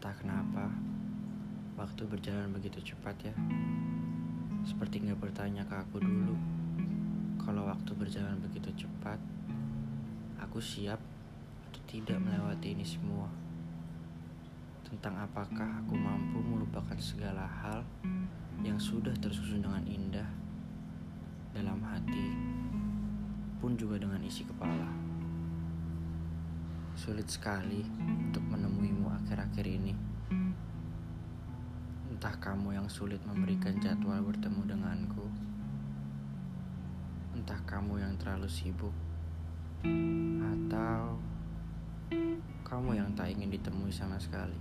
Entah kenapa, waktu berjalan begitu cepat ya. Seperti nggak bertanya ke aku dulu. Kalau waktu berjalan begitu cepat, aku siap atau tidak melewati ini semua. Tentang apakah aku mampu melupakan segala hal yang sudah tersusun dengan indah dalam hati, pun juga dengan isi kepala. Sulit sekali untuk akhir-akhir ini. Entah kamu yang sulit memberikan jadwal bertemu denganku. Entah kamu yang terlalu sibuk. Atau kamu yang tak ingin ditemui sama sekali.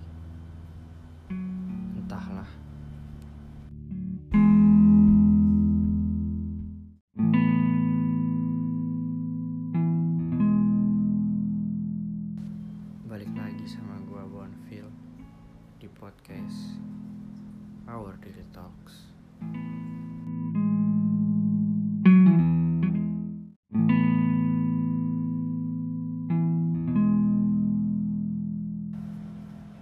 Podcast Our Daily Talks.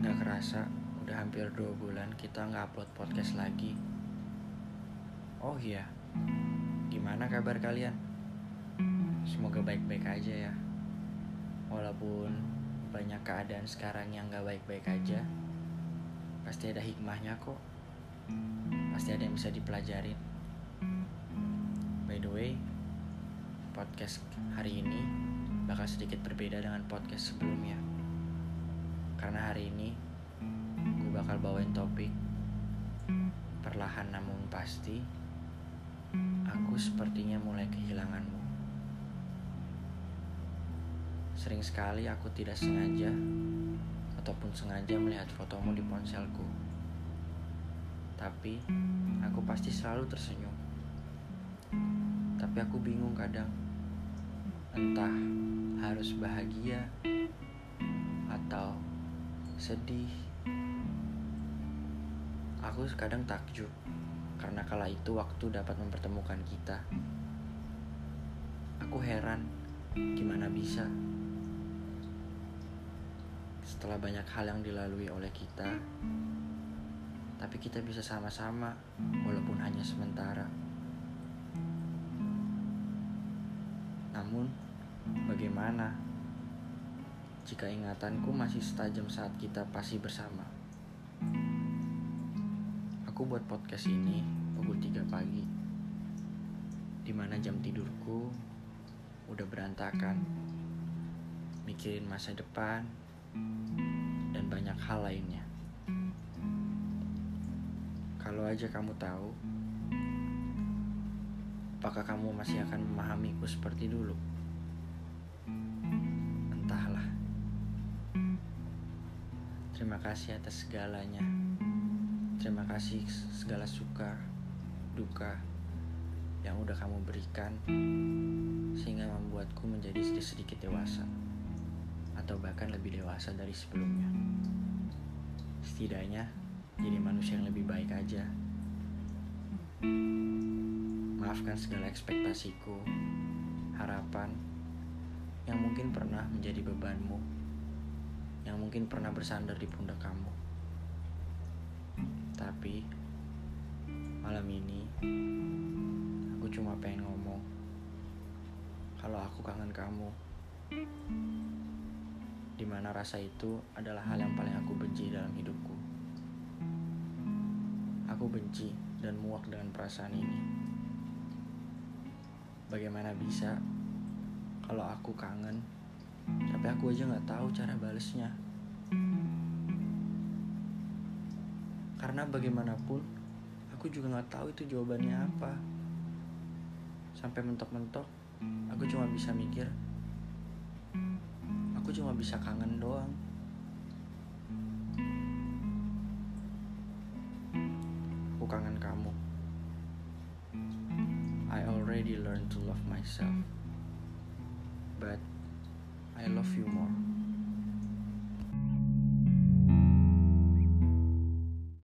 Gak kerasa udah hampir dua bulan kita nggak upload podcast lagi. Oh iya, gimana kabar kalian? Semoga baik-baik aja ya. Walaupun banyak keadaan sekarang yang gak baik-baik aja, pasti ada hikmahnya kok. Pasti ada yang bisa dipelajarin. By the way, podcast hari ini bakal sedikit berbeda dengan podcast sebelumnya. Karena hari ini gue bakal bawain topik perlahan namun pasti aku sepertinya mulai kehilanganmu. Sering sekali aku tidak sengaja ataupun sengaja melihat fotomu di ponselku. Tapi aku pasti selalu tersenyum. Tapi aku bingung kadang. Entah harus bahagia atau sedih. Aku kadang takjub karena kala itu waktu dapat mempertemukan kita. Aku heran gimana bisa setelah banyak hal yang dilalui oleh kita, tapi kita bisa sama-sama walaupun hanya sementara. Namun, bagaimana jika ingatanku masih setajam saat kita pasti bersama? Aku buat podcast ini pukul 3 pagi, di mana jam tidurku udah berantakan, mikirin masa depan, dan banyak hal lainnya. Kalau aja kamu tahu, apakah kamu masih akan memahamiku seperti dulu? Entahlah. Terima kasih atas segalanya. Terima kasih segala suka, duka yang udah kamu berikan sehingga membuatku menjadi sedikit-sedikit dewasa atau bahkan lebih dewasa dari sebelumnya. Setidaknya jadi manusia yang lebih baik aja. Maafkan segala ekspektasiku, harapan yang mungkin pernah menjadi bebanmu, yang mungkin pernah bersandar di pundak kamu. Tapi malam ini aku cuma pengen ngomong kalau aku kangen kamu di mana rasa itu adalah hal yang paling aku benci dalam hidupku. Aku benci dan muak dengan perasaan ini. Bagaimana bisa kalau aku kangen, tapi aku aja nggak tahu cara balesnya. Karena bagaimanapun, aku juga nggak tahu itu jawabannya apa. Sampai mentok-mentok, aku cuma bisa mikir, cuma bisa kangen doang. Aku kangen kamu. I already learned to love myself, but I love you more.